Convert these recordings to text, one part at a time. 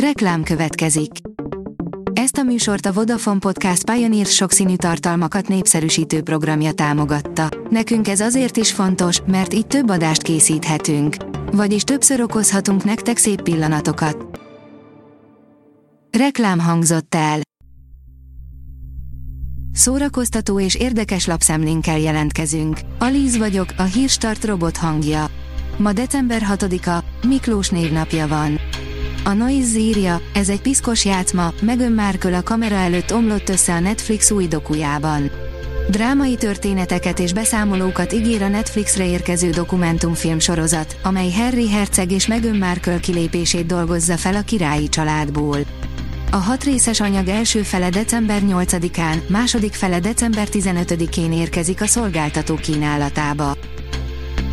Reklám következik. Ezt a műsort a Vodafone Podcast Pioneer sokszínű tartalmakat népszerűsítő programja támogatta. Nekünk ez azért is fontos, mert így több adást készíthetünk. Vagyis többször okozhatunk nektek szép pillanatokat. Reklám hangzott el. Szórakoztató és érdekes lapszemlénkkel jelentkezünk. Alíz vagyok, a hírstart robot hangja. Ma december 6-a, Miklós névnapja van. A Noise írja, ez egy piszkos játszma, Meghan Markle a kamera előtt omlott össze a Netflix új dokujában. Drámai történeteket és beszámolókat ígér a Netflixre érkező dokumentumfilm sorozat, amely Harry Herceg és Meghan Markle kilépését dolgozza fel a királyi családból. A hat részes anyag első fele december 8-án, második fele december 15-én érkezik a szolgáltató kínálatába.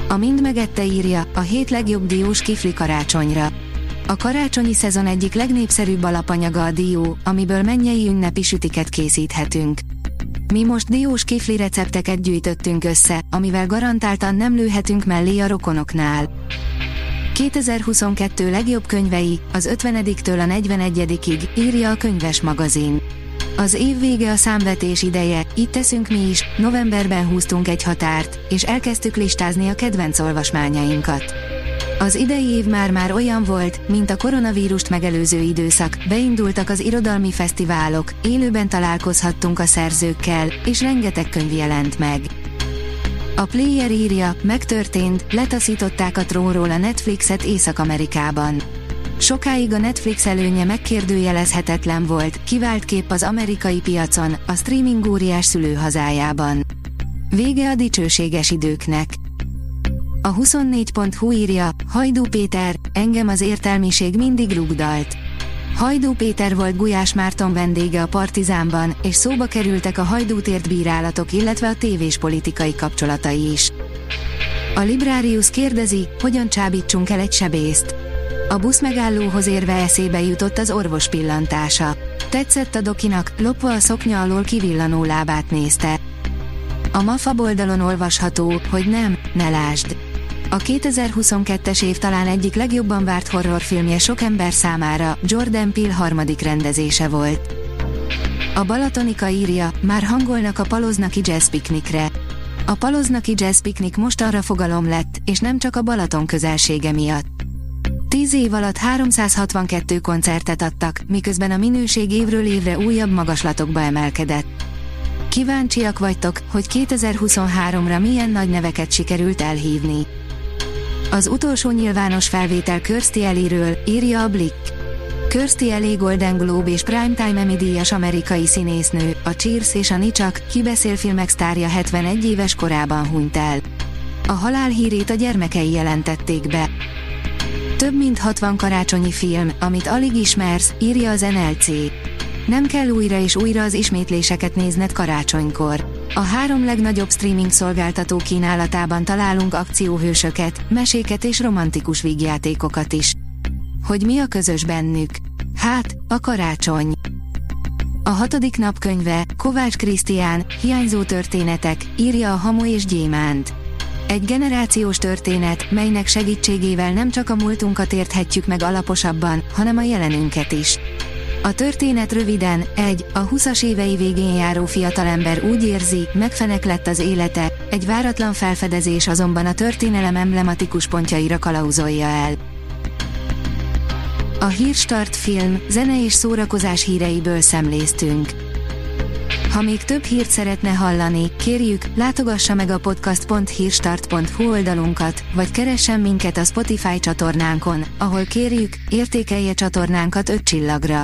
A Mind megette írja, a hét legjobb diós kifli karácsonyra. A karácsonyi szezon egyik legnépszerűbb alapanyaga a dió, amiből mennyei ünnepi sütiket készíthetünk. Mi most diós kifli recepteket gyűjtöttünk össze, amivel garantáltan nem lőhetünk mellé a rokonoknál. 2022 legjobb könyvei, az 50-től a 41-ig, írja a könyves magazin. Az év vége a számvetés ideje, itt teszünk mi is, novemberben húztunk egy határt, és elkezdtük listázni a kedvenc olvasmányainkat. Az idei év már-már olyan volt, mint a koronavírust megelőző időszak, beindultak az irodalmi fesztiválok, élőben találkozhattunk a szerzőkkel, és rengeteg könyv jelent meg. A Player írja, megtörtént, letaszították a trónról a Netflixet Észak-Amerikában. Sokáig a Netflix előnye megkérdőjelezhetetlen volt, kivált kép az amerikai piacon, a streaming óriás szülőhazájában. Vége a dicsőséges időknek. A 24.hu írja, Hajdú Péter, engem az értelmiség mindig rugdalt. Hajdú Péter volt Gulyás Márton vendége a Partizánban, és szóba kerültek a hajdútért bírálatok, illetve a tévés politikai kapcsolatai is. A Librarius kérdezi, hogyan csábítsunk el egy sebészt. A busz megállóhoz érve eszébe jutott az orvos pillantása. Tetszett a dokinak, lopva a szoknya alól kivillanó lábát nézte. A MAFA oldalon olvasható, hogy nem, ne lásd. A 2022-es év talán egyik legjobban várt horrorfilmje sok ember számára, Jordan Peele harmadik rendezése volt. A Balatonika írja, már hangolnak a Paloznaki Jazz Piknikre. A Paloznaki Jazz Piknik most arra fogalom lett, és nem csak a Balaton közelsége miatt. Tíz év alatt 362 koncertet adtak, miközben a minőség évről évre újabb magaslatokba emelkedett. Kíváncsiak vagytok, hogy 2023-ra milyen nagy neveket sikerült elhívni. Az utolsó nyilvános felvétel Kirstie Ellie-ről, írja a Blick. Kirstie Ellie Golden Globe és Primetime Emmy díjas amerikai színésznő, a Cheers és a Nicsak, kibeszélfilmek sztárja 71 éves korában hunyt el. A halál hírét a gyermekei jelentették be. Több mint 60 karácsonyi film, amit alig ismersz, írja az NLC. Nem kell újra és újra az ismétléseket nézned karácsonykor. A három legnagyobb streaming szolgáltató kínálatában találunk akcióhősöket, meséket és romantikus vígjátékokat is. Hogy mi a közös bennük? Hát, a karácsony. A hatodik napkönyve, Kovács Krisztián, Hiányzó történetek, írja a Hamu és Gyémánt. Egy generációs történet, melynek segítségével nem csak a múltunkat érthetjük meg alaposabban, hanem a jelenünket is. A történet röviden, egy, a 20-as évei végén járó fiatalember úgy érzi, megfenek lett az élete, egy váratlan felfedezés azonban a történelem emblematikus pontjaira kalauzolja el. A Hírstart film, zene és szórakozás híreiből szemléztünk. Ha még több hírt szeretne hallani, kérjük, látogassa meg a podcast.hírstart.hu oldalunkat, vagy keressen minket a Spotify csatornánkon, ahol kérjük, értékelje csatornánkat 5 csillagra.